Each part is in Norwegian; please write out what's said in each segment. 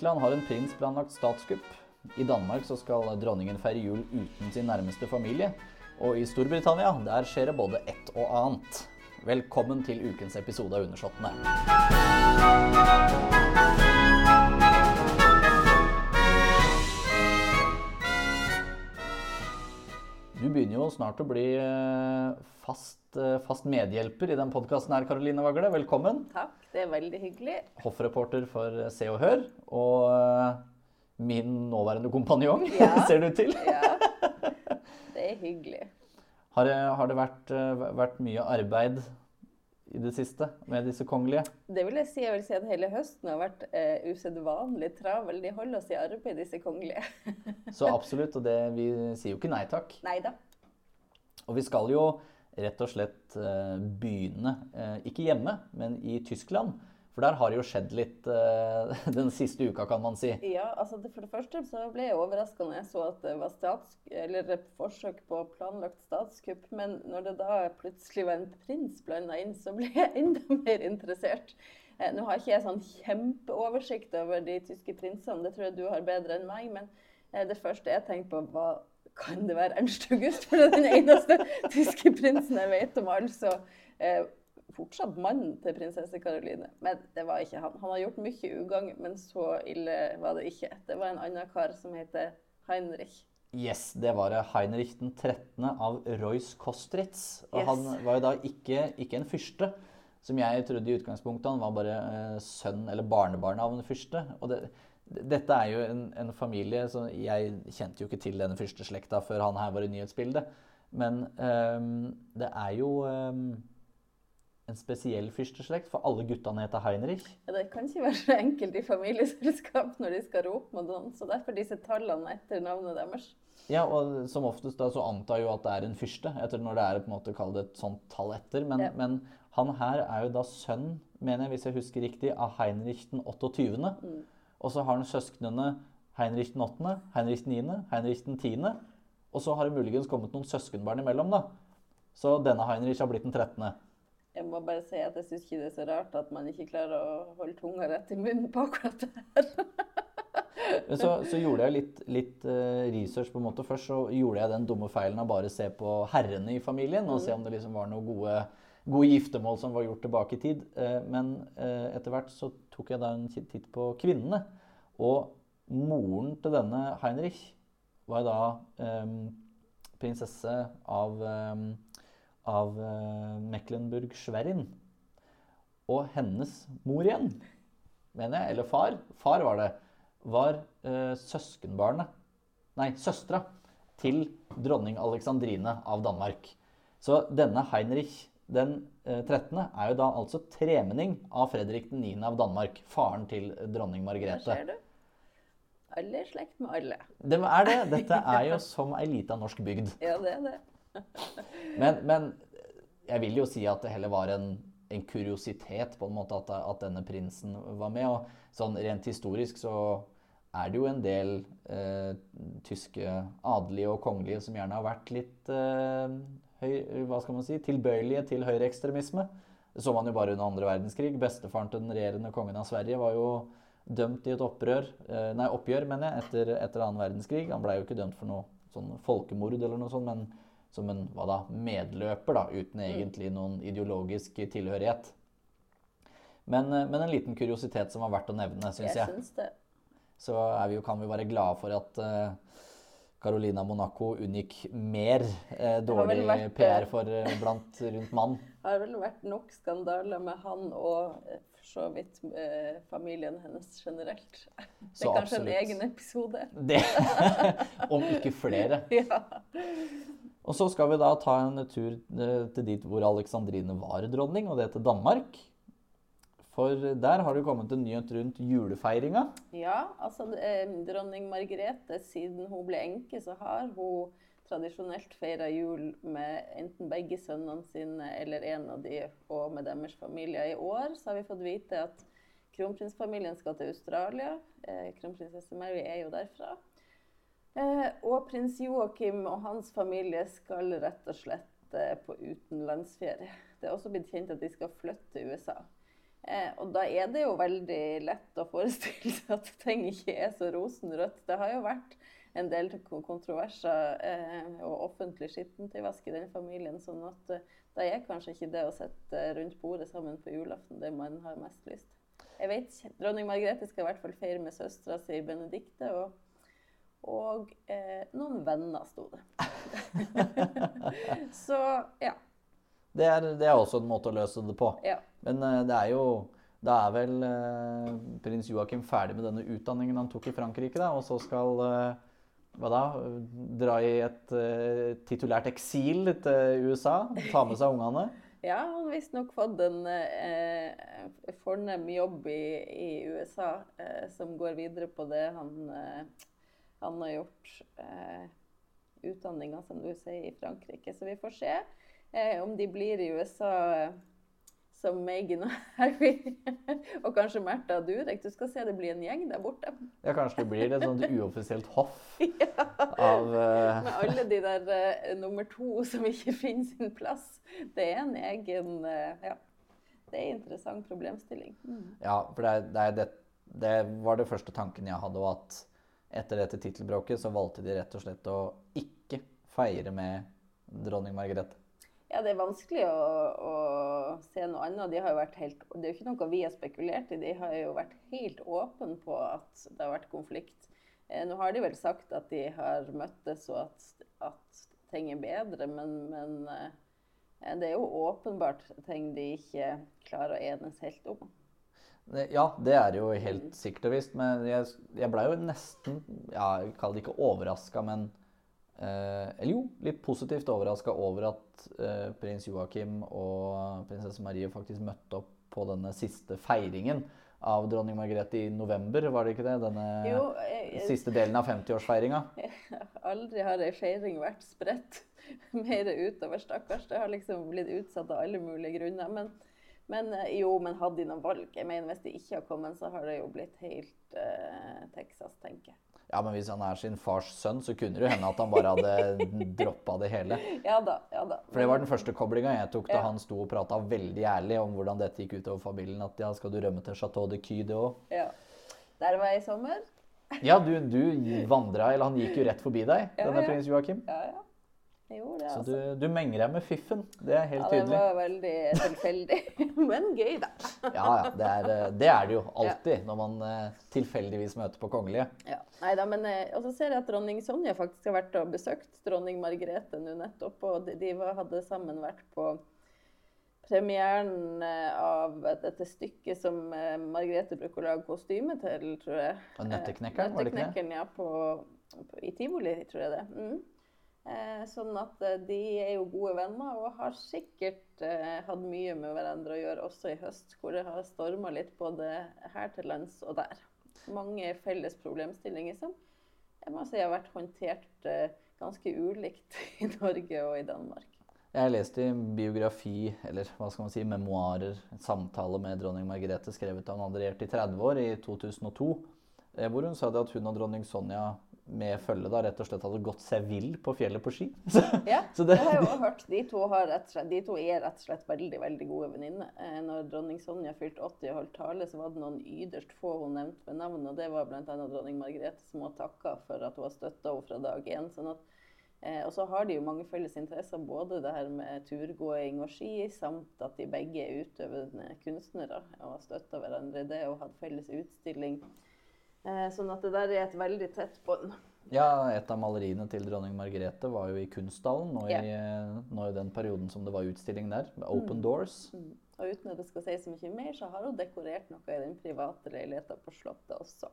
Tyskland har en prins planlagt statskupp. I Danmark så skal dronningen feire jul uten sin nærmeste familie. Og i Storbritannia der skjer det både ett og annet. Velkommen til ukens episode av Undersåttene. Du begynner jo snart å bli eh, fast, eh, fast medhjelper i den podkasten her, Karoline Vagle. Velkommen. Takk, det er veldig hyggelig. Hoffreporter for Se og Hør. Og eh, min nåværende kompanjong, Ja. ser du til. Ja, det er hyggelig. Har det, har det vært, eh, vært mye arbeid i det siste med disse kongelige? Det vil jeg si, jeg vil si at hele høsten har vært eh, usedvanlig travel. De holder oss i arbeid, disse kongelige. Så absolutt, og det, vi sier jo ikke nei takk. Nei da. Og vi skal jo rett og slett eh, begynne, eh, ikke hjemme, men i Tyskland. For der har det jo skjedd litt eh, den siste uka, kan man si. Ja, altså For det første så ble jeg overraska når jeg så at det var stats, eller forsøk på planlagt statskupp. Men når det da plutselig var en prins blanda inn, så ble jeg enda mer interessert. Nå har ikke jeg sånn kjempeoversikt over de tyske prinsene, det tror jeg du har bedre enn meg. Men det første jeg tenkte på, var kan det være Ernst August? For det er den eneste tyske prinsen jeg vet om. altså. Eh, fortsatt mannen til prinsesse Caroline. Men det var ikke han. Han har gjort mye ugagn, men så ille var det ikke. Det var en annen kar som heter Heinrich. Yes, det var det Heinrich den 13. av Royce Kostritz. Og Yes. han var jo da ikke, ikke en fyrste, som jeg trodde i utgangspunktet. Han var bare eh, sønn eller barnebarn av en fyrste. Og det, dette er jo en, en familie så Jeg kjente jo ikke til denne fyrsteslekta før han her var i nyhetsbildet. Men ehm, det er jo ehm, en spesiell fyrsteslekt, for alle guttene heter Heinrich. Ja, det kan ikke være så enkelt i familieselskap når de skal rope mot noen. Så derfor disse tallene etter navnet deres. Ja, og som oftest da så antar jo at det er en fyrste, etter når det er på en måte kall det et sånt tall etter. Men, Ja. men han her er jo da sønn, mener jeg, hvis jeg husker riktig, av Heinrich den 28. Mm. Og så har han søsknene Heinrich den 8., Heinrich den 9., Heinrich den 10. Og så har det muligens kommet noen søskenbarn imellom, da. Så denne Heinrich har blitt den 13. Jeg må bare si at jeg syns ikke det er så rart at man ikke klarer å holde tunga rett i munnen på akkurat det her. Men så, så gjorde jeg litt, litt eh, research på en måte. Først så gjorde jeg den dumme feilen av bare se på herrene i familien og se om det liksom var noen gode, gode giftermål som var gjort tilbake i tid. Eh, men eh, etter hvert så tok jeg da en titt på kvinnene. Og moren til denne Heinrich var da eh, prinsesse av, eh, av eh, Mecklenburg-Schwerin. Og hennes mor igjen, mener jeg, eller far, far var det, var eh, søskenbarnet, nei, søstera, til dronning Alexandrine av Danmark. Så denne Heinrich den eh, 13. er jo da altså tremenning av Fredrik 9. av Danmark, faren til dronning Der Margrethe. ser du. Alle er slekt med alle. Det er det. Dette er jo som ei lita norsk bygd. Ja, det er det. Men, men jeg vil jo si at det heller var en, en kuriositet på en måte at, at denne prinsen var med. Og sånn rent historisk så er det jo en del eh, tyske adelige og kongelige som gjerne har vært litt eh, høy, hva skal man si, tilbøyelige til høyreekstremisme. Det så man jo bare under andre verdenskrig. Bestefaren til den regjerende kongen av Sverige var jo dømt i et opprør, eh, nei, oppgjør mener jeg, etter, etter annen verdenskrig. Han blei jo ikke dømt for noe sånn folkemord eller noe sånt, men som en hva da, medløper, da, uten egentlig noen ideologisk tilhørighet. Men, eh, men en liten kuriositet som var verdt å nevne, syns Jeg jeg. Synes det. Så vi jo, kan vi være glade for at eh, Carolina Monaco unngikk mer eh, dårlig vært, PR eh, for, eh, blant rundt mann. Det har vel vært nok skandaler med han og eh, for så vidt eh, familien hennes generelt. Det er kanskje en egen episode. Det, om ikke flere. Ja. Og så skal vi da ta en tur til dit hvor Alexandrine var dronning, og det til Danmark. For der har det kommet en nyhet rundt julefeiringa. ja, altså eh, dronning Margrethe, siden hun ble enke, så har hun tradisjonelt feira jul med enten begge sønnene sine eller en av de, og med deres familier. I år så har vi fått vite at kronprinsfamilien skal til Australia. Eh, kronprinsesse Mary er jo derfra. Eh, og prins Joakim og hans familie skal rett og slett eh, på utenlandsferie. Det er også blitt kjent at de skal flytte til USA. Eh, og da er det jo veldig lett å forestille seg at ting ikke er så rosenrødt. Det har jo vært en del kontroverser eh, og offentlig skittentøyvask i den familien. sånn at eh, da er kanskje ikke det å sitte rundt bordet sammen på julaften det man har mest lyst. Jeg vet Dronning Margrethe skal i hvert fall feire med søstera si Benedicte. Og, og eh, noen venner, sto det. Så ja. Det er, det er, også en måte å løse det på. Ja. Men uh, det er jo Da er vel uh, prins Joakim ferdig med denne utdanningen han tok i Frankrike, da, og så skal uh, hva da? Dra i et titulært eksil til USA? Ta med seg ungene? Ja, han har visstnok fått en eh, fornem jobb i, i USA eh, som går videre på det han, eh, han har gjort. Eh, utdanninga, som du sier, i Frankrike. Så vi får se eh, om de blir i USA eh, som Megan og Harry. og kanskje Märtha og Durek. Du skal se det blir en gjeng der borte. Ja, kanskje det blir et sånt uoffisielt hoff ja. av uh... Med alle de der uh, nummer to som ikke finner sin plass. Det er en egen uh, Ja. Det er en interessant problemstilling. Mm. Ja, for det, det, det, det, var det første tanken jeg hadde. Og at etter dette tittelbråket så valgte de rett og slett å ikke feire med dronning Margrethe. Ja, det er vanskelig å, å, se noe annet. De har jo vært helt, det er jo ikke noe vi har spekulert i. De har jo vært helt åpne på at det har vært konflikt. Eh, nå har de vel sagt at de har møttes og at, at ting er bedre, men, men eh, det er jo åpenbart ting de ikke klarer å enes helt om. Ja, det er jo helt sikkert og visst. Men jeg, jeg blei jo nesten ja, Jeg kaller det ikke overraska, men eller jo, litt positivt overraska over at eh, prins Joakim og prinsesse Marie faktisk møtte opp på denne siste feiringen av dronning Margrethe i november, var det ikke det? Denne jo, jeg, jeg, siste delen av 50-årsfeiringa? Aldri har ei feiring vært spredt mer utover, stakkars. Det har liksom blitt utsatt av alle mulige grunner. Men, men eh, jo, men hadde de noe valg? Jeg mener, Hvis de ikke har kommet, så har det jo blitt helt uh, Texas, tenker jeg. Ja, men hvis han er sin fars sønn, så kunne det jo hende at han bare hadde droppa det hele. Ja da, ja da. For det var den første koblinga jeg tok da ja. han sto og prata veldig ærlig om hvordan dette gikk utover familien. At ja, skal du rømme til Chateau de Ky, det òg? Ja. Der var jeg i sommer. ja, du, du vandra, eller han gikk jo rett forbi deg, ja, denne prins Joakim. Ja, ja. Jo, det, så altså. du, du, menger deg med fiffen. Det er helt tydelig. Ja, det var veldig tilfeldig. Men gøy, da. ja, ja. Det er, eh, det er, det jo alltid ja. når man uh, tilfeldigvis møter på kongelige. Ja. Neida, men uh, Og så ser jeg at dronning Sonja faktisk har vært og besøkt dronning Margrethe nå nettopp. Og de, de hadde sammen vært på premieren av dette stykket som Margrethe bruker å lage kostyme til, tror jeg. Nøtteknekkeren, var det ikke det? Ja, på, på, i tivoli, tror jeg det. Mm. Eh, sånn at eh, de er jo gode venner og har sikkert eh, hatt mye med hverandre å gjøre også i høst, hvor det har storma litt både her til lands og der. Mange felles problemstillinger som jeg må si har vært håndtert ganske ulikt i Norge og i Danmark. Jeg har lest i biografi, eller hva skal man si, memoarer, samtale med dronning Margrethe skrevet av en regjert i 30 år, i 2002, hvor hun sa det at hun og dronning Sonja med følge da rett og slett hadde gått seg vill på fjellet på ski. ja, det, jeg har også hørt. De to, slett, de to, er rett og slett veldig veldig gode venninner. Eh, når dronning Sonja fylte 80 og holdt tale, så var det noen yderst få hun nevnte ved navn. Og det var bl.a. dronning Margrethe som hun takka for at hun har støtta henne fra dag én. Sånn eh, og så har de jo mange felles interesser, både det her med turgåing og ski, samt at de begge er utøvende kunstnere og har støtta hverandre i det og hatt felles utstilling. Eh, sånn at det der er et veldig tett bånd. Ja, et av maleriene til dronning Margrethe var jo i Kunstdalen nå, i, yeah. nå i den perioden som det var utstilling der. med Open mm. Doors. Mm. Og uten at det skal si så mye mer, så har hun dekorert noe i den private leiligheten på Slottet også.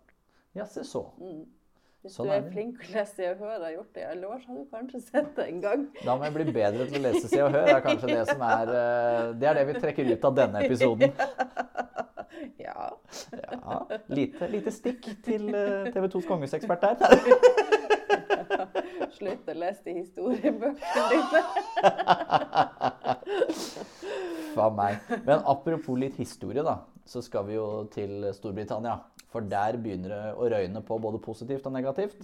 Ja, se så. Mm. Hvis sånn du er, er flink til å lese Se og Hør og har gjort det i alle år, så har du kanskje sett det en gang. Da må jeg bli bedre til å lese Se og Hør. Det er kanskje det som er eh, Det er det vi trekker ut av denne episoden. Ja. ja lite, lite, stikk til eh, TV 2s kongesekspert der. Slutt å lese de historiebøkene dine. Faen meg. Men apropos litt historie, da, så skal vi jo til Storbritannia. For der begynner det å røyne på både positivt og negativt.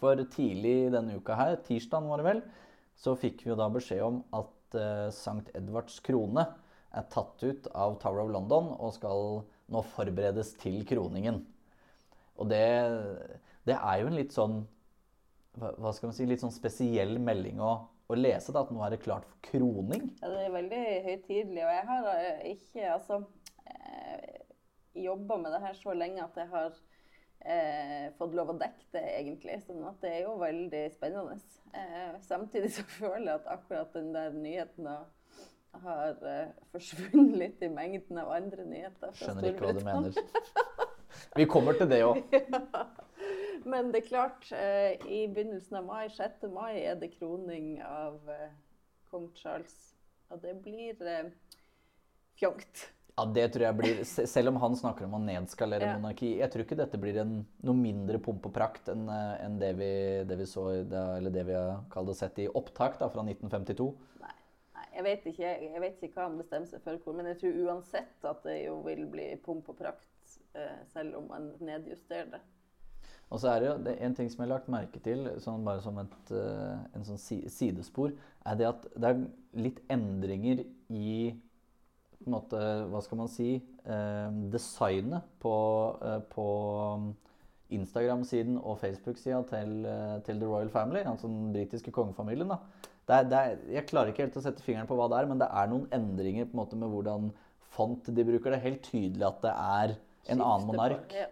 For tidlig denne uka her, tirsdag var det vel, så fikk vi jo da beskjed om at St. Edvards krone er tatt ut av Tower of London og skal nå forberedes til kroningen. Og det, det er jo en litt sånn hva skal man si, litt sånn spesiell melding å, å lese. da, At nå er det klart for kroning. Ja, Det er veldig høytidelig. Og jeg har eh, ikke altså, eh, jobba med det her så lenge at jeg har eh, fått lov å dekke det, egentlig. sånn at det er jo veldig spennende. Eh, samtidig så føler jeg at akkurat den der nyheten har eh, forsvunnet litt i mengden av andre nyheter. Skjønner ikke hva du mener. Vi kommer til det òg. ja. Men det er klart, eh, i begynnelsen av mai, 6. mai, er det kroning av eh, kong Charles. Og det blir eh, fjongt. Ja, det tror jeg blir Selv om han snakker om å nedskalere ja. monarki, jeg tror ikke dette blir en, noe mindre pomp og prakt enn en det, vi, det, vi, så eller det vi har sett i opptak da, fra 1952. Nei, nei jeg, vet ikke, jeg vet ikke hva han bestemmer seg for, men jeg tror uansett at det jo vil bli pomp og prakt, selv om man nedjusterer det. Og så er det jo det en ting som jeg har lagt merke til, sånn bare som et uh, en sånn sidespor, er det at det er litt endringer i på en måte, Hva skal man si eh, Designet på, eh, på Instagram-siden og Facebook-sida til, til, The Royal Family, altså den britiske kongefamilien. da. Det er, det er, jeg klarer ikke helt å sette fingeren på hva det er, men det er noen endringer på en måte med hvordan font de bruker. Det er helt tydelig at det er en annen monark. Ja.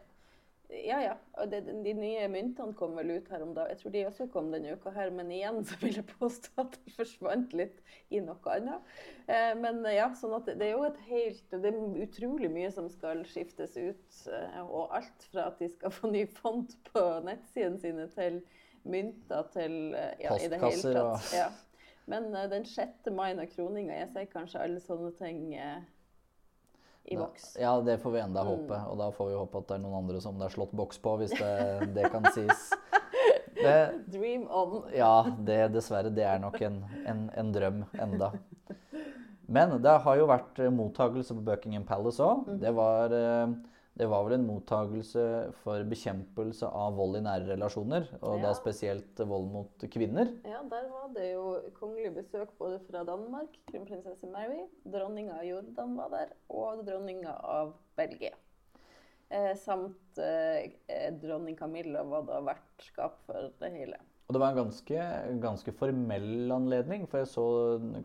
Ja, ja. Og det, de nye myntene kom vel ut her om dagen. Jeg tror de også kom denne uka her, men igjen så vil jeg påstå at det forsvant litt i noe annet. Eh, men ja, sånn at det er jo et helt Det er utrolig mye som skal skiftes ut. Eh, og alt fra at de skal få ny font på nettsidene sine, til mynter til eh, ja, i det hele tatt. Ja. Men uh, den 6. mai når kroninga Jeg sier kanskje alle sånne ting uh, i boks. Ja, det får vi enda mm. håpe. Og da får vi håpe at det er noen andre som det er slått boks på, hvis det, det kan sies. Det, Dream on. Ja, det dessverre. Det er nok en, en, en drøm enda. Men det har jo vært mottakelse mottagelse på Buckingham Palace òg. Mm. Det var eh, det var vel en mottagelse for bekjempelse av vold i nære relasjoner. Og ja. da spesielt vold mot kvinner. Ja, der var det jo kongelig besøk både fra Danmark, kronprinsesse Mary, dronninga av Jordan var der, og dronninga av Belgia. Eh, samt eh, dronning Camilla var da vertskap for det hele. Og det var en ganske, ganske, formell anledning, for jeg så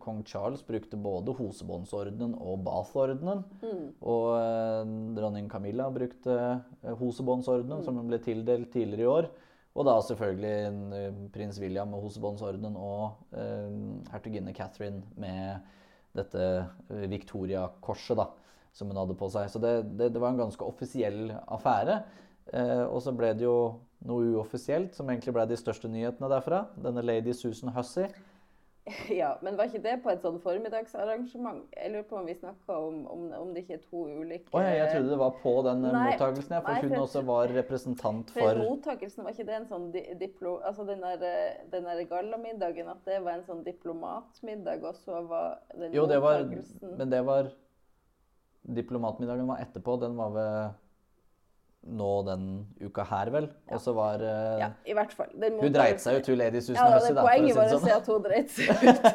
kong Charles brukte både Hosebåndsordenen og Bath-ordenen. Mm. Og eh, dronning Camilla brukte eh, Hosebåndsordenen, mm. som ble tildelt tidligere i år. Og da selvfølgelig eh, prins William med Hosebåndsordenen og eh, hertuginne Catherine med dette eh, Victoria-korset da, som hun hadde på seg. Så det, det, det var en ganske offisiell affære. Eh, og så ble det jo noe uoffisielt, som egentlig ble de største nyhetene derfra. Denne lady Susan Hussey. Ja, men var ikke det på et sånn formiddagsarrangement? Jeg lurer på om vi snakka om, om, om, det ikke er to ulike oh, ja, Jeg trodde det var på den eh, nei, mottakelsen, ja, for nei, hun for, også var representant for, for Mottakelsen, var ikke det en sånn diplo... Altså den der, eh, den der gallamiddagen, at det var en sånn diplomatmiddag, og så var den jo, det var, Men det var Diplomatmiddagen var etterpå. Den var ved nå den uka her, vel. Og så var uh, Ja, i hvert fall. Hun dreit seg ut, hun Lady Susan ja, Hussey. Poenget var å si at hun dreit seg ut.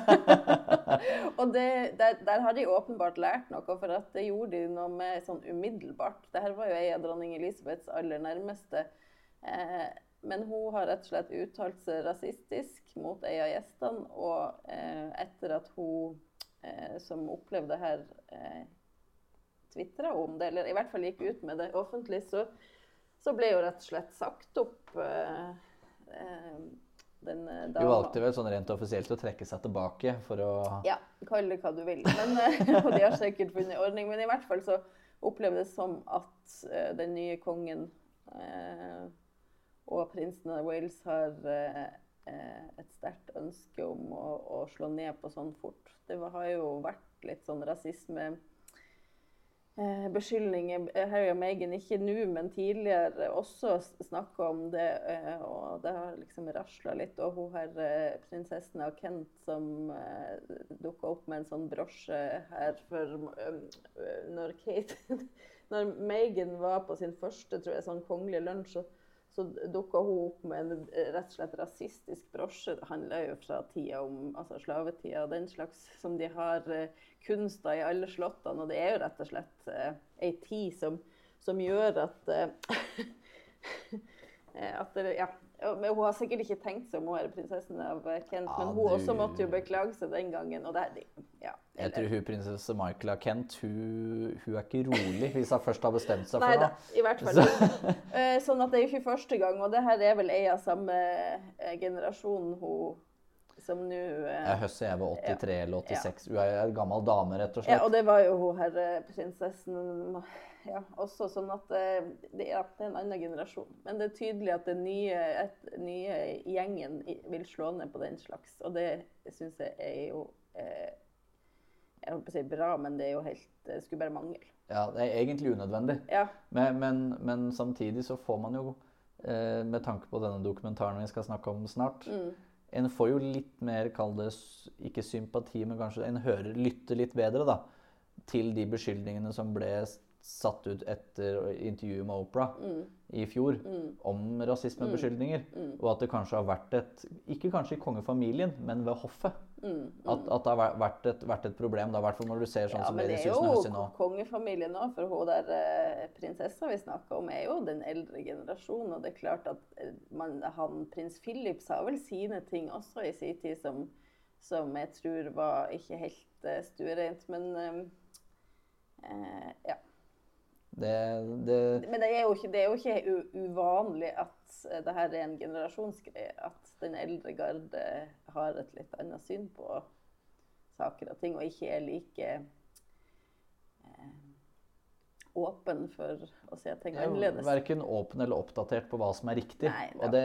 og det, der, der, har de åpenbart lært noe, for at det gjorde de noe med sånn umiddelbart. Dette var jo ei av dronning Elisabeths aller nærmeste. Eh, men hun har rett og slett uttalt seg rasistisk mot ei av gjestene, og eh, etter at hun eh, som opplevde det her eh, tvitra om det, eller i hvert fall gikk ut med det offentlig, så, så ble jo rett og slett sagt opp uh, uh, den dama. Du valgte vel sånn rent offisielt å trekke seg tilbake for å Ja, kall det hva du vil. Men, uh, og de har sikkert funnet ordning. Men i hvert fall så opplevdes det som at den nye kongen og prinsen av Wales har et sterkt ønske om å, å, slå ned på sånn fort. Det har jo vært litt sånn rasisme eh, beskyldninger eh, Harry og Meghan, ikke nå, men tidligere også snakka om det. Eh, og det har liksom rasla litt. Og hun her eh, prinsessen av Kent som dukka opp med en sånn brosje her for når Kate Når Meghan var på sin første tror jeg, sånn kongelige lunsj, så, dukka hun opp med en rett og slett rasistisk brosje. Det handler jo fra tida om altså slavetida og den slags, som de har uh, kunster i alle slottene. Og det er jo rett og slett uh, ei tid som, som gjør at uh, at det, ja, Hun har sikkert ikke tenkt seg om hun er prinsessen av Kent, ja, men hun du... også måtte jo beklage seg den gangen. og det, ja, Jeg tror hun prinsesse Michael av Kent hun, hun, er ikke rolig hvis hun først har bestemt seg for noe. i hvert fall. Så. Eh, sånn at det er jo ikke første gang, og det her er vel ei av samme eh, generasjon hun som nå eh, Jeg husker jeg var 83 ja, eller 86. Hun er en gammel dame, rett og slett. Ja, og det var jo hun herre prinsessen ja, også sånn at eh, det, ja, det, er en annen generasjon. Men det er tydelig at den nye, et, nye gjengen vil slå ned på den slags. Og det syns jeg er jo eh, Jeg holdt på å si bra, men det er jo helt Det skulle bare mangle. Ja, det er egentlig unødvendig. Ja. Men, men, men, samtidig så får man jo, eh, med tanke på denne dokumentaren vi skal snakke om snart mm. En får jo litt mer, kall det ikke sympati, men kanskje en hører, lytter litt bedre da, til de beskyldningene som ble satt ut etter intervjuet med Opera mm. i fjor mm. om rasismebeskyldninger. Mm. mm. Og at det kanskje har vært et Ikke kanskje i kongefamilien, men ved hoffet. Mm. Mm. At, at, det har vært et, vært et problem, i hvert fall når du ser sånn ja, som Lady Susan Hussey nå. Men det er jo kongefamilien òg, for hun der eh, prinsessa vi snakka om, er jo den eldre generasjonen. Og det er klart at eh, man, han, prins Philip sa vel sine ting også i sin tid som, som jeg tror var ikke helt uh, stuereint. Men uh, uh, ja. Det, det Men det er, ikke, det er, jo ikke, uvanlig at det her er en generasjonsgreie. At den eldre garde har et litt annet syn på saker og ting, og ikke er like eh, åpen for å se ting annerledes. Verken åpen eller oppdatert på hva som er riktig. Nei, det og det,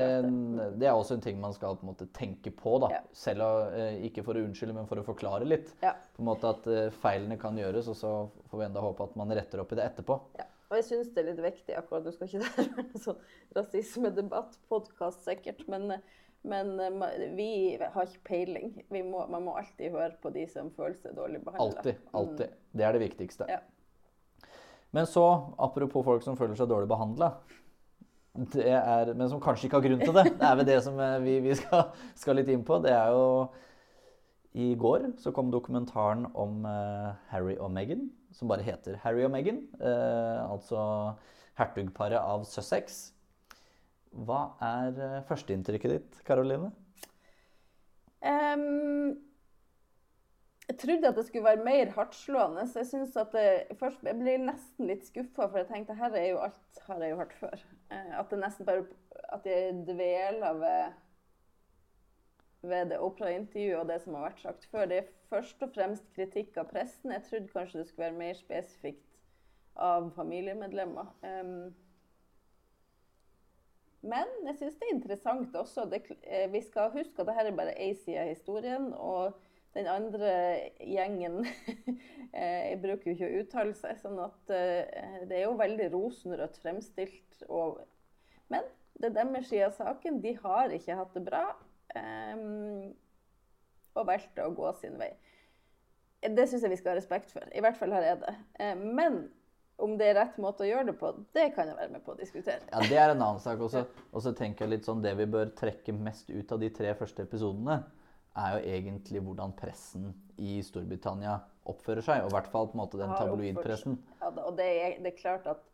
det, er også en ting man skal på en måte tenke på. da. Ja. Selv eh, ikke for å unnskylde, men for å forklare litt. Ja. På en måte At eh, feilene kan gjøres, og så får vi enda håpe at man retter opp i det etterpå. Ja. Og jeg syns det er litt viktig akkurat Nå skal ikke det være en sånn rasismedebatt-podkast, sikkert, men, men, eh, vi har ikke peiling. Må, man må alltid høre på de som føler seg dårlig behandla. Alltid. Alltid. Mm. Det er det viktigste. Ja. Men så, apropos folk som føler seg dårlig behandla Men som kanskje ikke har grunn til det. Det er vel det som eh, vi, vi skal, skal, litt inn på. Det er jo I går så kom dokumentaren om uh, Harry og Meghan som bare heter Harry og Meghan. Uh, altså hertugparet av Sussex. Hva er uh, førsteinntrykket ditt, Karoline? Um, jeg trodde at det skulle være mer hardtslående. Så jeg synes at det, først, jeg ble nesten litt skuffa, for jeg tenkte her er jo alt har jeg jo hørt før. Eh, at det nesten bare at jeg dveler ved ved det operaintervjuet og det som har vært sagt før. Det er først og fremst kritikk av pressen. Jeg trodde kanskje det skulle være mer spesifikt av familiemedlemmer. Um, men jeg syns det er interessant også. Det, eh, vi skal huske at dette er bare én side av historien. Og den andre gjengen eh, bruker jo ikke å uttale seg, sånn at uh, det er jo veldig rosenrødt fremstilt. Og, men det er deres side av saken. De har ikke hatt det bra. Um, og valgte å gå sin vei. Det syns jeg vi skal ha respekt for. I hvert fall har jeg det. Uh, men om det er rett måte å gjøre det på, det kan jeg være med på å diskutere. Ja, Det er en annen sak også. Og så tenker jeg litt sånn, Det vi bør trekke mest ut av de tre første episodene, er jo egentlig hvordan pressen i Storbritannia oppfører seg. Og i hvert fall på en måte den tabloidpressen. Ja, og det er, det er klart at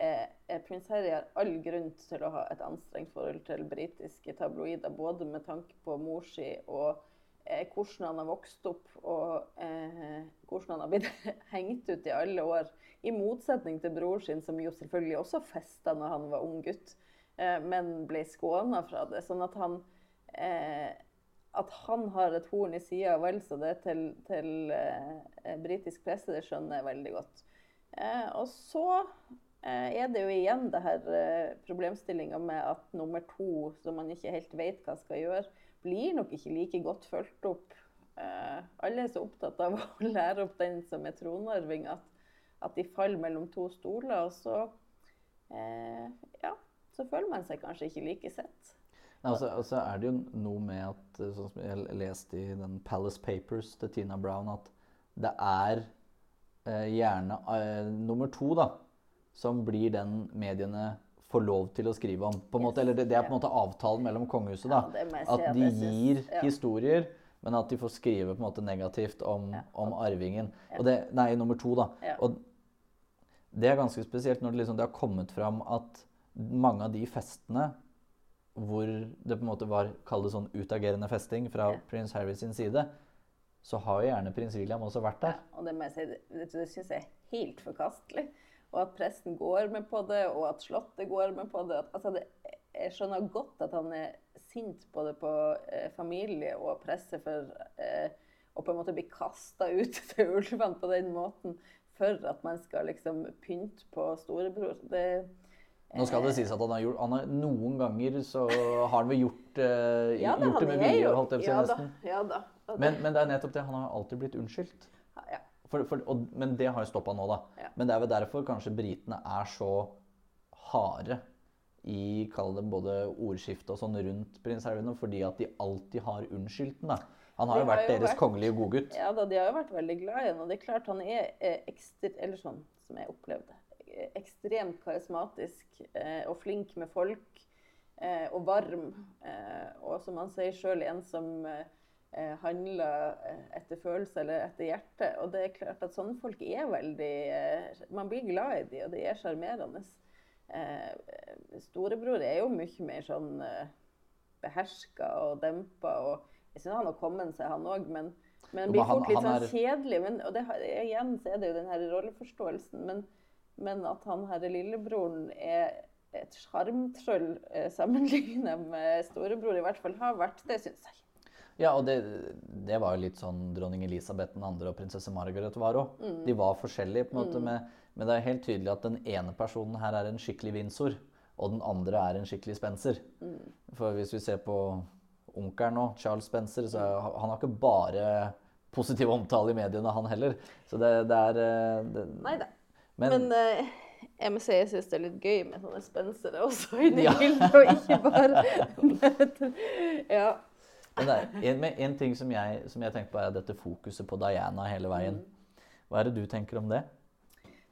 Eh, eh, prins Harry har all grunn til å ha et anstrengt forhold til britiske tabloider, både med tanke på mor si og eh, hvordan han har vokst opp, og eh, hvordan han har blitt hengt ut i alle år. I motsetning til bror sin, som jo selvfølgelig også festa når han var ung gutt, eh, men ble skåna fra det. Sånn at han eh, at han har et horn i sida vel så det til, til britisk presse, det skjønner jeg veldig godt. og så Eh, er det jo igjen det her eh, problemstillinga med at nummer to, som man ikke helt vet hva skal gjøre, blir nok ikke like godt fulgt opp. Eh, alle er så opptatt av å lære opp den som er tronarving, at, at de faller mellom to stoler. Og så, ja, så føler man seg kanskje ikke like sett. Nei, altså, altså er det jo noe med at, sånn som jeg leste i den Palace Papers til Tina Brown, at det er eh, gjerne eh, nummer to, da som blir den mediene får lov til å skrive om. på en måte, eller det, det er på en måte avtalen mellom kongehuset. da, Ja, At de gir ja. historier, men at de får skrive på en måte negativt om, Ja. om arvingen. Det, nei, nummer to, da. Og det er ganske spesielt når det, liksom, det har kommet fram at mange av de festene hvor det på en måte var kall det sånn utagerende festing fra Ja. prins Harry sin side, så har jo gjerne prins William også vært der. Ja, Og det må jeg si, det, det syns jeg er helt forkastelig. Og at presten går med på det, og at Slottet går med på det. At, altså det jeg skjønner godt at han er sint både på eh, familie og presse for eh, å på en måte bli kasta ut til ulvene på den måten for at man skal liksom pynte på storebror. Det, Nå skal det sies at han har gjort han har, Noen ganger så har han vel gjort, eh, ja da, gjort det med vilje, holdt jeg på å si ja da, ja da. Men, men det er nettopp det. Han har alltid blitt unnskyldt. ja. For, for, og, men det har jo stoppa nå, da. Men det er vel derfor kanskje britene er så harde i kall det både ordskiftet og sånn rundt prins Harry fordi at de alltid har unnskyldt den. da. Han har De jo har vært jo deres vært- kongelige godgutt. Ja da, de har jo vært veldig glad i ham. Og det er klart han er eh, ekstre, eller sånn som jeg opplevde, eh, ekstremt karismatisk eh, og flink med folk. Eh, og varm. Eh, og som han sier sjøl, en som handler etter følelse eller etter hjerte. Og det er klart at sånne folk er veldig Man blir glad i dem, og de er sjarmerende. Eh, storebror er jo mye mer sånn eh, beherska og dempa. og jeg syns han har kommet seg, han òg, men, men blir fort litt sånn kjedelig. Men, og det, igjen så er det jo den her rolleforståelsen. Men, men at han her lillebroren er et sjarmtroll eh, sammenlignet med storebror, i hvert fall har vært det, syns jeg. Ja, og det, det var jo litt sånn dronning Elisabeth 2. og prinsesse Margaret var òg. Mm. De var forskjellige, på en måte, med, men det er helt tydelig at den ene personen her er en skikkelig Windsor, og den andre er en skikkelig Spencer. Mm. For hvis vi ser på onkelen nå, Charles Spencer, så er, han har ikke bare positiv omtale i mediene, han heller. Så det, det er eh, det, Nei da. Men, Men uh, jeg må si jeg syns det er litt gøy med sånne spensere også inni Ja. bildet, og ikke bare Ja. men det en, en ting som jeg, som jeg tenker på, er dette fokuset på Diana hele veien. Mm. Hva er det du tenker om det?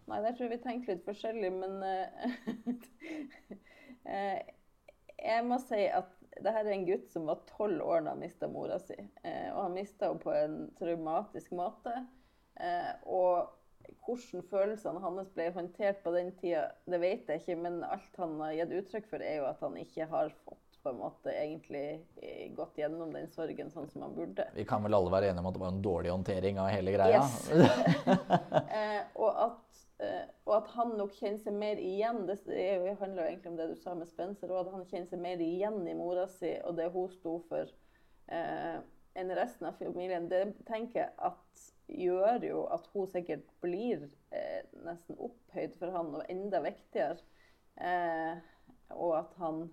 Nei, der tror jeg vi tenker litt forskjellig, men eh, Jeg må si at det her er en gutt som var tolv år da han mista mora si. Uh, og han mista henne på en traumatisk måte. Uh, og hvordan følelsene hans ble håndtert på den tida, det vet jeg ikke. Men alt han har gitt uttrykk for, er jo at han ikke har fått på en måte egentlig eh, gått gjennom den sorgen sånn som han burde. Vi kan vel alle være enige om at det var en dårlig håndtering av hele greia? Yes. Eh, og, at, eh, og at han nok kjenner seg mer igjen Det er handler jo egentlig om det du sa med Spencer, og at han kjenner seg mer igjen i mora si og det hun sto for, eh, enn resten av familien. Det tenker jeg at gjør jo at hun sikkert blir eh, nesten opphøyd for han, og enda viktigere. Eh, og at han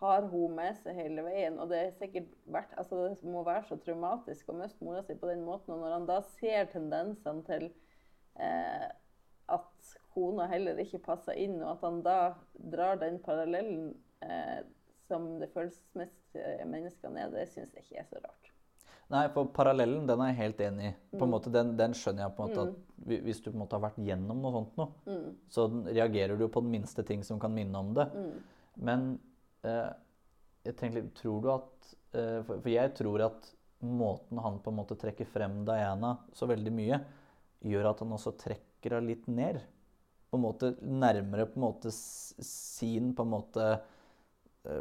har hun med seg hele veien. Og det er sikkert vært, altså det må være så traumatisk å miste mora si på den måten. Og når han da ser tendensene til eh, at kona heller ikke passer inn, og at han da drar den parallellen eh, som det følelsesmessige menneskene er, det syns jeg ikke er så rart. Nei, for parallellen den er jeg helt enig i. På en Mm. måte, den, den skjønner jeg på en måte at hvis du på en måte har vært gjennom noe sånt nå, Mm. så reagerer du på den minste ting som kan minne om det. Mm. Men eh, jeg tenker litt, tror du at eh, for, for jeg tror at måten han på en måte trekker frem Diana så veldig mye, gjør at han også trekker henne litt ned. På en måte nærmere på en måte sin på en måte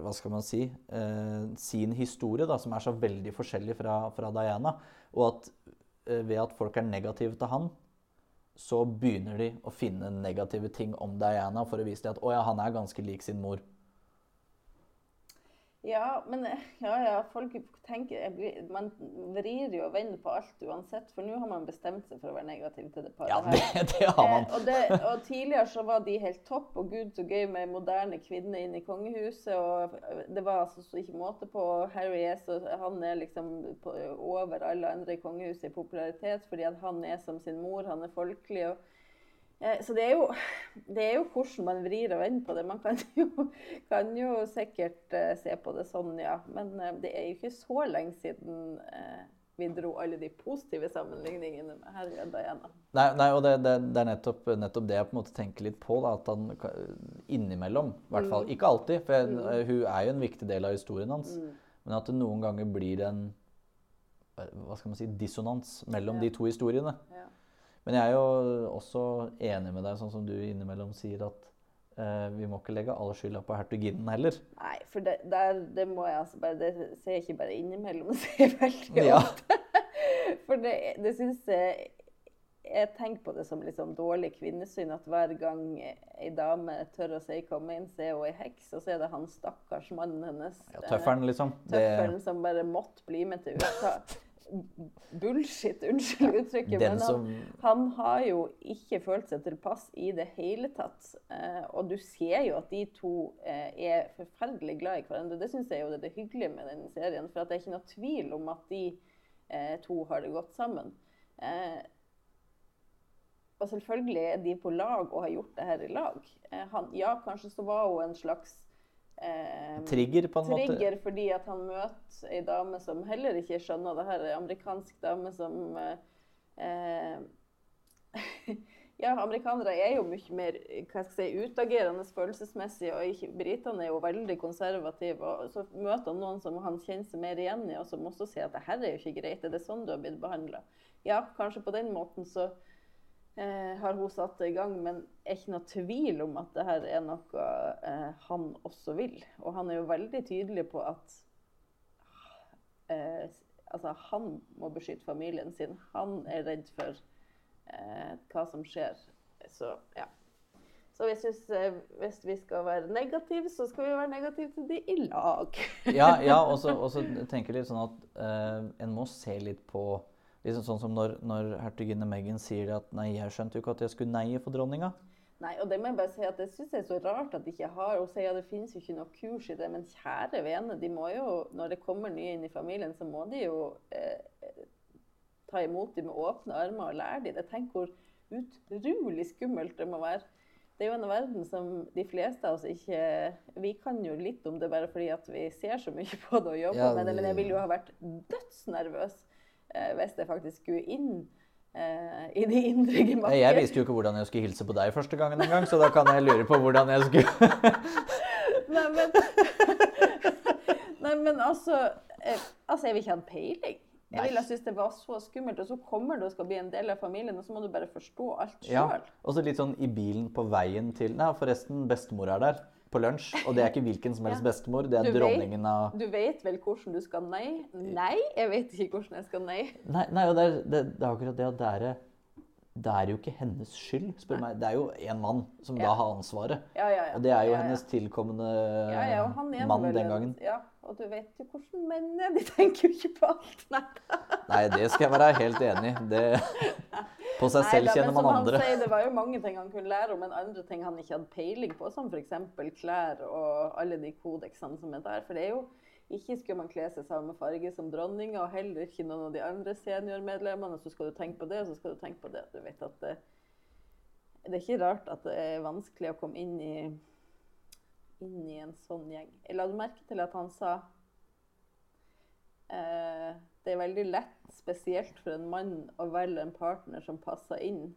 hva skal man si eh, sin historie, da, som er så veldig forskjellig fra, fra Diana. Og at eh, ved at folk er negative til han, så begynner de å finne negative ting om Diana for å vise dem at å ja, han er ganske lik sin mor. Ja, men ja, ja, folk tenker blir- Man vrir jo og vender på alt uansett, for nå har man bestemt seg for å være negativ til det paret Ja, det, det har man. Eh, og, det, og tidligere så var de helt topp, og gud så gøy med moderne kvinner inn i kongehuset. Og det var altså så ikke måte på. Harry er så, han er liksom på, over alle andre i kongehuset i popularitet fordi at han er som sin mor, han er folkelig. og så det er, jo, det er jo hvordan man vrir og vender på det. Man kan jo, kan jo sikkert eh, se på det sånn, ja. Men eh, det er jo ikke så lenge siden eh, vi dro alle de positive sammenligningene med og Diana. Nei, nei og det, det, det er nettopp, nettopp, det jeg på en måte tenker litt på. Da, at han innimellom, i hvert fall, ikke alltid, for jeg, mm. hun er jo en viktig del av historien hans, mm. men at det noen ganger blir en hva skal man si, dissonans mellom ja. de to historiene. Ja. Men jeg er jo også enig med deg, sånn som du innimellom sier, at eh, vi må ikke legge all skylda på hertuginnen heller. Nei, for det, der, det må jeg altså bare Det ser jeg ikke bare innimellom, det ser jeg veldig ja. ofte. for det, det syns jeg Jeg tenker på det som litt sånn dårlig kvinnesyn at hver gang ei dame tør å si 'kom inn', så er hun ei heks, og så er det han stakkars mannen hennes. Ja, tøffelen, liksom. Tøffelen det... som bare måtte bli med til USA bullshit, unnskyld uttrykket, men han, han, har jo ikke følt seg tilpass i det hele tatt. Eh, og du ser jo at de to eh, er forferdelig glad i hverandre. Det syns jeg jo er det hyggelige med denne serien. For det er ikke noe tvil om at de eh, to har det godt sammen. Eh, og selvfølgelig er de på lag og har gjort det her i lag. Eh, han, ja, kanskje så var hun en slags Eh, trigger, på en trigger måte? Trigger fordi at han møter ei dame som heller ikke skjønner det her. Ei amerikansk dame som eh, Ja, amerikanere er jo mye mer hva skal jeg si, utagerende følelsesmessig, og britene er jo veldig konservative. og Så møter han noen som han kjenner seg mer igjen i, og som også sier at det her er jo ikke greit. Er det sånn du har blitt behandla? Ja, kanskje på den måten så eh, har hun satt det i gang. Men er ikke noe tvil om at det her er noe eh, han også vil. Og han er jo veldig tydelig på at eh, altså, han må beskytte familien sin. Han er redd for eh, hva som skjer. Så ja. Så jeg synes, eh, hvis vi skal være negative, så skal vi være negative til de i lag. ja, ja og så tenker jeg litt sånn at eh, en må se litt på Liksom sånn som når, når hertuginne Meghan sier at nei, jeg skjønte jo ikke at jeg skulle neie for dronninga. Nei, og det må jeg bare si at det syns jeg er så rart at de ikke har. Hun sier at det finnes jo ikke noe kurs i det. Men kjære vene, de må jo, når det kommer nye inn i familien, så må de jo eh, ta imot dem med åpne armer og lære dem det. Tenk hvor utrolig skummelt det må være. Det er jo en verden som de fleste av oss ikke Vi kan jo litt om det bare fordi at vi ser så mye på det og jobber ja, med det, men jeg ville jo ha vært dødsnervøs hvis jeg faktisk skulle inn eh, i de indre gemakker. Jeg visste jo ikke hvordan jeg skulle hilse på deg første gangen engang, så da kan jeg lure på hvordan jeg skulle Nei, men, Nei, men altså, eh, altså Jeg vil ikke ha peiling. Jeg ville synes det var så skummelt, og så kommer du og skal bli en del av familien, og så må du bare forstå alt sjøl. Ja, og så litt sånn i bilen på veien til Nei, forresten, bestemor er der på lunsj. Og det er ikke hvilken som helst bestemor, det er du dronningen av Du vet vel hvordan du skal nei? Nei, jeg vet ikke hvordan jeg skal nei. Nei, nei og det er, det, det er akkurat det at det er det er jo ikke hennes skyld, spør meg. Det er jo en mann som ja. da har ansvaret. Ja, ja, og det er jo hennes tilkommende mann den gangen. Ja, og du vet jo hvordan menn er. De tenker jo ikke på alt. Nei, Nei det skal jeg være helt enig i. På seg selv kjenner man andre. Sier, det var jo mange ting han kunne lære om, men andre ting han ikke hadde peiling på, som f.eks. klær og alle de kodeksene som er der. For det er jo ikke skulle man kle seg samme farge som dronninga, og heller ikke noen av de andre seniormedlemmene. Så skal du tenke på det, og så skal du tenke på det. Du vet at det, det er ikke rart at det er vanskelig å komme inn i, inn i en sånn gjeng. Jeg la merke til at han sa eh, det er veldig lett, spesielt for en mann, å velge en partner som passer inn.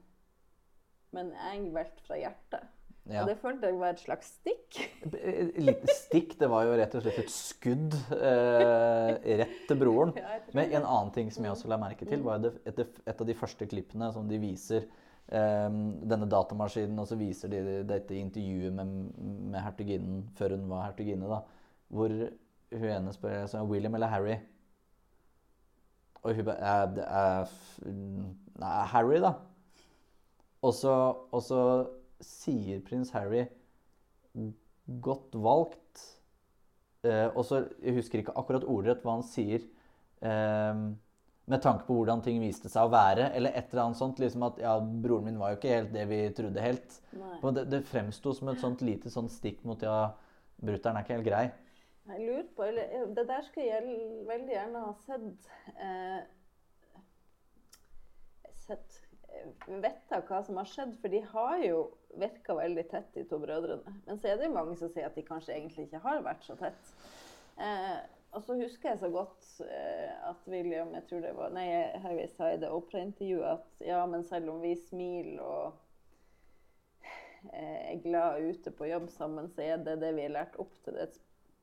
Men jeg valgte fra hjertet. Ja. Og det følte jeg var et slags stikk. Litt stikk? Det var jo rett og slett et skudd eh, rett til broren. Men en annen ting som jeg også la merke til, var et, et av de første klippene som de viser eh, denne datamaskinen, og så viser de dette intervjuet med, med hertuginnen før hun var hertuginne, da, hvor hun ene spør altså, William eller Harry. Og hun bare Nei, Harry, da. Og så, og så sier prins Harry 'godt valgt'. Eh, og så, Jeg husker ikke akkurat ordrett hva han sier. Eh, med tanke på hvordan ting viste seg å være, eller et eller annet sånt. liksom At ja, broren min var jo ikke helt det vi trodde helt. Det, det fremsto som et sånt lite sånt stikk mot ja, brutter'n er ikke helt grei. Jeg lurer på, eller, Det der skulle jeg veldig gjerne ha sett. Eh, sett eh, av hva som har skjedd, for de har jo virka veldig tett, de to brødrene. Men så er det jo mange som sier at de kanskje egentlig ikke har vært så tett. Eh, og så husker jeg så godt eh, at William jeg tror det var, nei, Harry sa i det operaintervjuet at ja, men selv om vi smiler og eh, er glad ute på jobb sammen, så er det det vi er lært opp til. Det.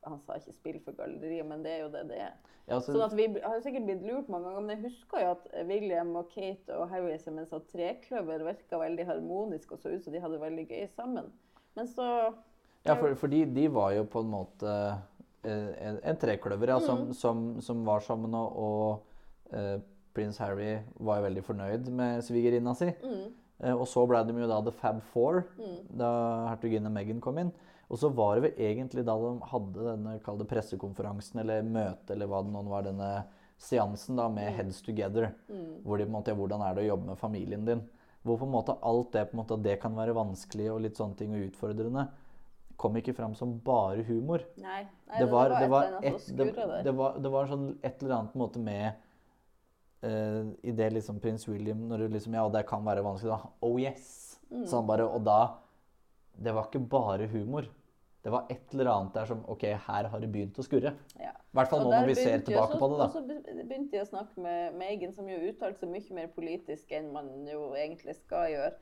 Han sa ikke 'spill for galleriet', men det er jo det det er. Ja, så Sånn at Vi har sikkert blitt lurt mange ganger, men jeg husker jo at William og Kate og Harry som en sånn trekløver virka veldig harmonisk og så ut som de hadde veldig gøy sammen. Men så ja, for, fordi de var jo på en måte en, en trekløver ja, som, Mm. som, som var sammen, og, og eh, prins Harry var veldig fornøyd med svigerinna si. mm, Eh, og så ble de jo da The Fab Four, mm, da hertuginne Meghan kom inn. Og så var det vel egentlig da de hadde denne pressekonferansen eller møtet eller hva det nå var, denne seansen da med Heads Together, mm. hvor de på en måte, hvordan er det å jobbe med familien din. Hvor på en måte alt det på en måte, det kan være vanskelig og litt sånne ting og utfordrende, kom ikke fram som bare humor. Nei, nei Det var, det et var, eller annet et, det, det var, det var sånn et eller annet måte med uh, I det liksom prins William når du liksom Ja, det kan være vanskelig, da. Oh yes! Mm. Sånn bare, og da Det var ikke bare humor. Det var et eller annet der som OK, her har det begynt å skurre. Ja. I hvert fall nå når vi ser tilbake også- på det, da. Og så begynte de å snakke med Megan, som jo uttalte seg mye mer politisk enn man jo egentlig skal gjøre.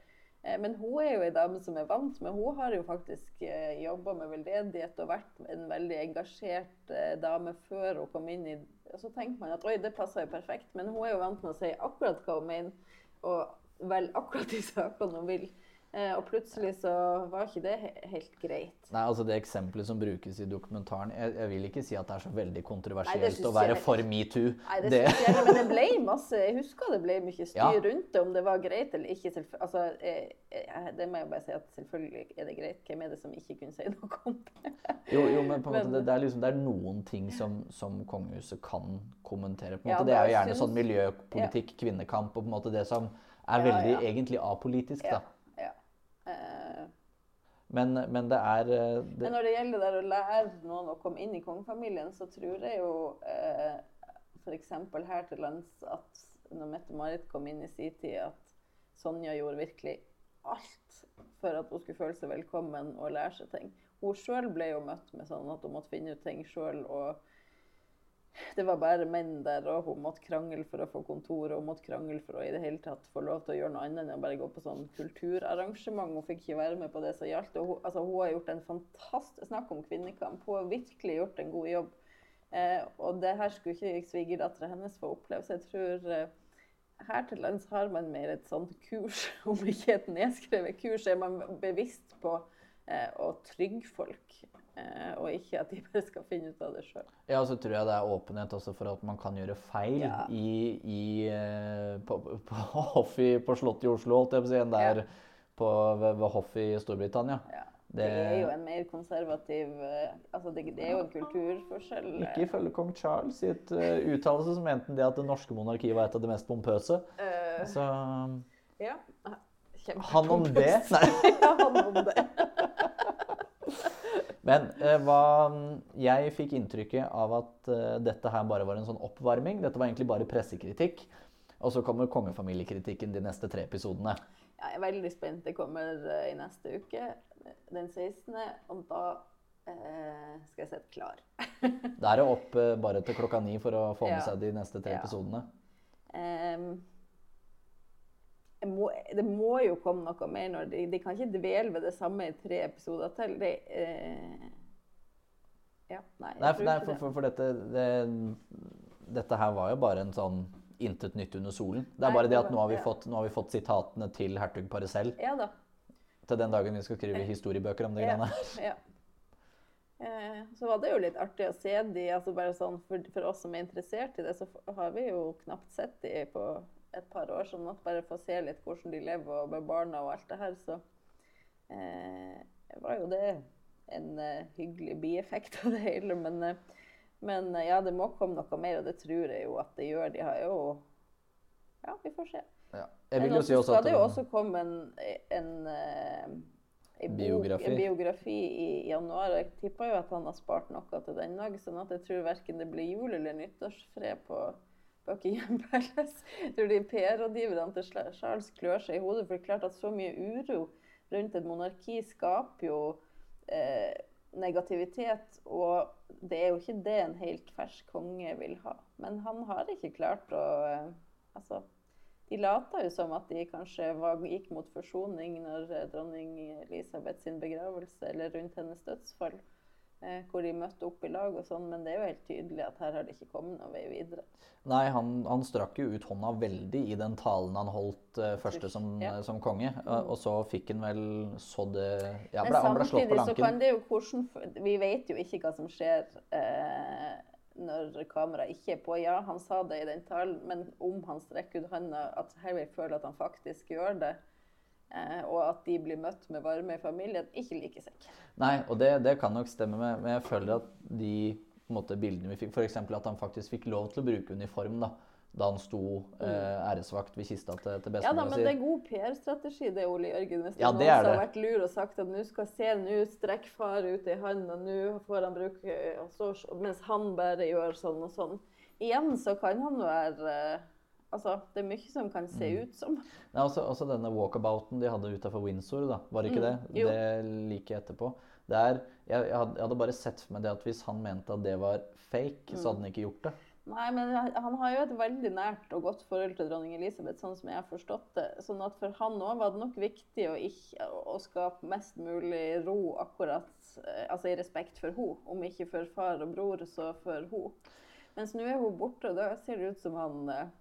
Eh, Men hun er jo ei dame som er vant med Hun har jo faktisk jobba med veldedighet og vært en veldig engasjert eh, dame før hun kom inn i Og så tenker man at oi, det passer jo perfekt, men hun er jo vant med å si akkurat hva hun mener, og vel akkurat de sakene hun vil. Eh, Og plutselig så var ikke det he- helt greit. Nei, altså Det eksempelet som brukes i dokumentaren Jeg, jeg vil ikke si at det er så veldig kontroversielt Nei, å være for metoo. Nei, det, Det- synes jeg men det ble masse Jeg husker det ble mye styr Ja. rundt det, om det var greit eller ikke. Altså, jeg, jeg, det må jeg bare si at selvfølgelig er det greit. Hvem er det som ikke kunne si noe om det? Jo, jo, men på en måte, Men- det, det, er liksom, det er noen ting som, som kongehuset kan kommentere. på en Ja, måte. det er jo gjerne synes, sånn miljøpolitikk, kvinnekamp og på en måte det som er veldig ja. egentlig apolitisk. Ja. da. Men, men det er eh, det, Men når det gjelder det å lære noen å komme inn i kongefamilien, så tror jeg jo eh, f.eks. her til lands at når Mette-Marit kom inn i sin tid, at Sonja gjorde virkelig alt for at hun skulle føle seg velkommen og lære seg ting. Hun sjøl ble jo møtt med sånn at hun måtte finne ut ting sjøl. Og det var bare menn der, og hun måtte krangle for å få kontor. Og hun måtte krangle for å i det hele tatt få lov til å gjøre noe annet enn å bare gå på sånn kulturarrangement. Hun fikk ikke være med på det som gjaldt. Og hun, altså, hun har gjort en fantastisk Snakk om kvinnekamp. Hun har virkelig gjort en god jobb. Eh, og det her skulle ikke svigerdattera hennes få oppleve. Så jeg tror eh, her til lands har man mer et sånt kurs, om ikke et nedskrevet kurs, er man bevisst på eh, å trygge folk. Eh, og ikke at de bare skal finne ut av det sjøl. Ja, og så tror jeg det er åpenhet også for at man kan gjøre feil Ja. i, i, på, på, på i, på Slottet i Oslo, holdt jeg på å si, enn der på, ved, ved hoff i Storbritannia. Ja. Det Det- er jo en mer konservativ eh, Altså, det, det er jo en kulturforskjell. eh, Ikke ifølge kong Charles sitt uh, uttalelse som mente det at det norske monarkiet var et av de mest pompøse. Uh, Så ja. han om det. Nei. ja, han om det. Men eh, hva, jeg fikk inntrykket av at eh, dette her bare var en sånn oppvarming. Dette var egentlig bare pressekritikk. Og så kommer kongefamiliekritikken de neste tre episodene. Ja, jeg er veldig spent. Det kommer eh, i neste uke, den 16., og da eh, skal jeg sette klar. Da er det opp eh, bare til klokka ni for å få med seg de neste tre Ja. episodene. Jeg må, det må jo komme noe mer når de, de kan ikke dvele ved det samme i tre episoder til. De, eh, ja, nei, Nei, for, nei, for, for, for dette det, Dette her var jo bare en sånn intet nytt under solen. Det er bare det det at nå har vi fått, nå har vi fått sitatene til hertugparet selv. Ja da. Til den dagen vi skal skrive historiebøker om de Ja. greiene her. Ja. Eh, så var det jo litt artig å se de, altså bare sånn for, for oss som er interessert i det, så har vi jo knapt sett de på et par år, sånn at bare få se litt hvordan de lever og med barna og alt det her, så eh, var jo det en eh, hyggelig bieffekt av det hele. Men, eh, men eh, ja, det må komme noe mer, og det tror jeg jo at det gjør. De har jo Ja, vi får se. Ja. Jeg vil jo si også at det jo også komme en, en, en, en Biografi. Bok, en biografi i januar. Jeg tipper jo at han har spart noe til den òg, sånn at jeg tror verken det blir jul- eller nyttårsfred på Buckingham Palace. Jeg tror de PR-rådgiverne til Charles klør seg i hodet, for det er klart at så mye uro rundt et monarki skaper jo eh, negativitet. Og det er jo ikke det en helt fersk konge vil ha. Men han har ikke klart å eh, Altså, de lata jo som at de kanskje var, gikk mot forsoning når eh, dronning Elisabeth sin begravelse eller rundt hennes dødsfall. Eh, hvor de møtte opp i lag og sånn, men det er jo helt tydelig at her har det ikke kommet noen vei videre. Nei, han, han strakk jo ut hånda veldig i den talen han holdt uh, første som, Ja. som konge. Mm. Uh, og så fikk han vel så det ja, ble, Han ble slått på samtidig så kan det jo hvordan Vi vet jo ikke hva som skjer eh, når kameraet ikke er på. Ja, han sa det i den talen, men om han strekker ut hånda, at Harry føler at han faktisk gjør det, eh, og at de blir møtt med varme i familien, ikke like sikker. Nei, og det, det kan nok stemme med, men jeg føler at de måte, bildene vi fikk, f.eks. at han faktisk fikk lov til å bruke uniform da, da han sto eh, æresvakt ved kista til, til bestemor. Ja da, men men det er god PR-strategi det, Ole Jørgen. Hvis Ja, det er det. har vært lur og sagt at nå skal se, nå strekk far ut i hånden, og nå får han bruke så, Mens han bare gjør sånn og sånn. Igjen så kan han være eh, Altså, det er mye som kan se Mm. ut som. Nei, også, også denne walkabouten de hadde utafor Windsor, da, var ikke det? Mm. Det like etterpå. Det er, jeg, jeg, hadde, bare sett for meg det at hvis han mente at det var fake, så hadde han ikke gjort det. Nei, men han har jo et veldig nært og godt forhold til dronning Elisabeth, sånn som jeg har forstått det. Sånn at for han òg var det nok viktig å, ikke, å skape mest mulig ro akkurat eh, Altså i respekt for henne. Om ikke for far og bror, så for henne. Mens nå er hun borte, og da ser det ut som han eh,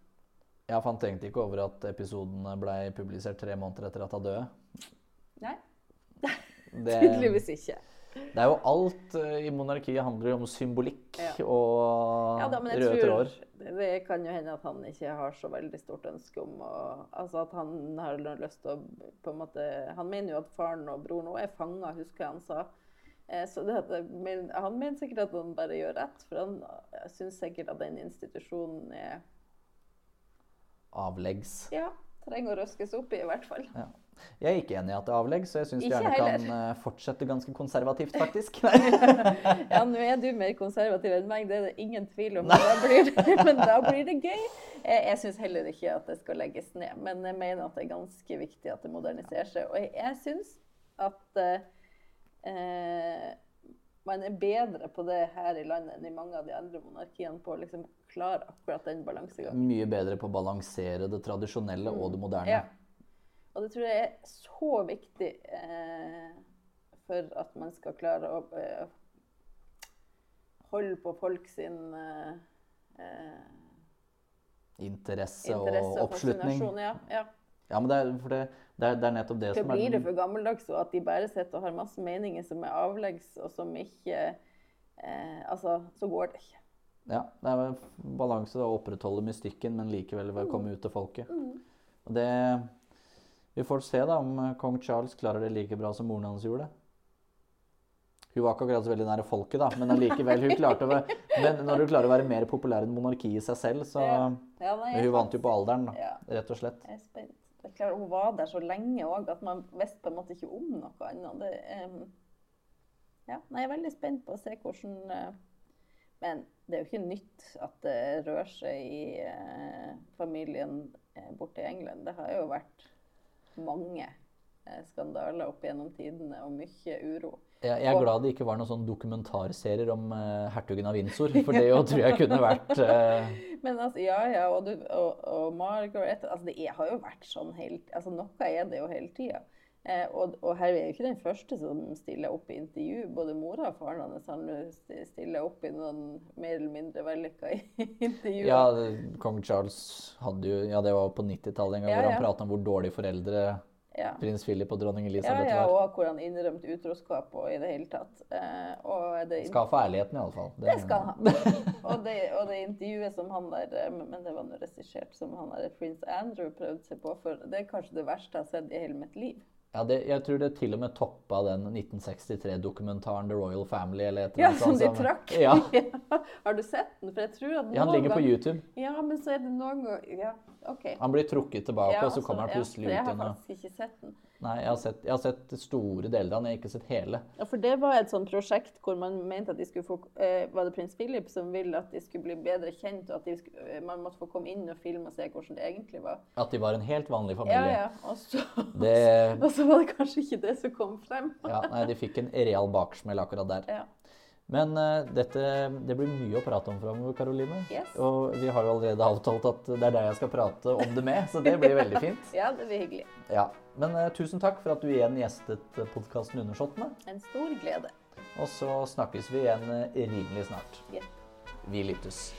Jeg fant egentlig ikke over at episoden ble publisert tre måneder etter at han døde. Nei, Det, tydeligvis ikke. det er jo alt eh, i monarkiet handler jo om symbolikk Ja. og Ja da, røde tror tråder. det, kan jo hende at han ikke har så veldig stort ønske om å Altså at han har lyst til å på en måte Han mener jo at faren og broren òg er fanga, husker jeg han sa. Eh, Så det, han mener sikkert at han bare gjør rett, for han syns sikkert at den institusjonen er Avleggs. Ja, trenger å røskes opp i, i hvert fall. Ja. Jeg er ikke enig i at det er avlegg, så jeg syns Ikke gjerne heller. kan eh, fortsette ganske konservativt, faktisk. Ja, nå er du mer konservativ enn meg, det er det ingen tvil om. Men da blir det, men da blir det gøy. Jeg, syns heller ikke at det skal legges ned, men jeg mener at det er ganske viktig at det moderniserer seg. Og jeg, jeg syns at eh, eh, man er bedre på det her i landet enn i mange av de andre monarkiene på å liksom klare akkurat den balansegangen. Mye bedre på å balansere det tradisjonelle og det moderne. Ja. Og det tror jeg er så viktig eh, for at man skal klare å eh, holde på folk sin eh, eh, Interesse, interesse og og oppslutning. Ja, ja. Ja, men det er, for det, det, er, det er nettopp det Det som er blir det for gammeldags og at de bare sitter og har masse meninger som er avleggs, og som ikke eh, Altså, så går det ikke. Ja, det er balanse å opprettholde mystikken, men likevel vel komme ut til folket. Mm. Og det Vi får se da om eh, kong Charles klarer det like bra som moren hans gjorde. Hun var ikke akkurat så veldig nære folket, da, men allikevel. Hun klarte å være, men når du klarer å være mer populær enn monarkiet i seg selv, så Ja. Ja, Hun vant jo på alderen, da, rett og slett. Det er klart, Hun var der så lenge òg at man visste på en måte ikke om noe annet. Det, um, ja, jeg er veldig spent på å se hvordan uh, Men det er jo ikke nytt at det rører seg i uh, familien uh, borte i England. Det har jo vært mange skandaler opp gjennom tidene og mye uro. Jeg, jeg er glad det ikke var noen sånn dokumentarserier om hertugen av Windsor, for det jo tror jeg kunne vært Men altså, ja, ja, og, du, og, og Margaret altså Det er, har jo vært sånn helt altså Noe er det jo hele tida. Eh, og, og Harry er jo ikke den første som stiller opp i intervju. Både mora og faren hans han stiller opp i noen mer eller mindre vellykka intervjuer. Ja, det- kong Charles hadde jo Ja, det var på 90-tallet en gang Ja, hvor ja. han pratet om hvor dårlige foreldre ja. prins Philip og dronning Elisabeth ja, var. og hvor han innrømte utroskap og i det hele tatt. Eh, det, Skal for ærligheten, iallfall. det skal han. Og det, og det intervjuet som han der eh, Men det var nå regissert, som han der prins Andrew prøvde seg på. For det er kanskje det verste jeg har sett i hele mitt liv. Ja, det, jeg tror det til og med toppa den 1963-dokumentaren The Royal Family. eller et eller Ja, annet som de trakk. Ja, Har du sett den? For jeg tror at ja, han noen ligger på YouTube. Ja, men så er det noen ganger ja. OK. Han blir trukket tilbake, og så altså, kommer han ja, ut igjen. Jeg har faktisk ikke sett den. Nei, jeg har, sett, jeg har sett store deler av den, jeg har ikke sett hele. Ja, for det var et sånt prosjekt hvor man mente at de skulle få eh, Var det prins Philip som ville at de skulle bli bedre kjent, og at de skulle, eh, man måtte få komme inn og filme og se hvordan det egentlig var? At de var en helt vanlig Ja, familie. ja. Og så, Det, og så var det kanskje ikke det som kom frem. ja, nei, de fikk en real baksmell akkurat der. Ja. Men uh, dette, det blir mye å prate om framover, Karoline. Yes. Og vi har jo allerede avtalt at det er deg jeg skal prate om det med, så det blir veldig fint. ja, det blir hyggelig. Ja. Men uh, tusen takk for at du igjen gjestet podkasten Undersåttene. En stor glede. Og så snakkes vi igjen eh, rimelig snart. Ja. Vi lyttes.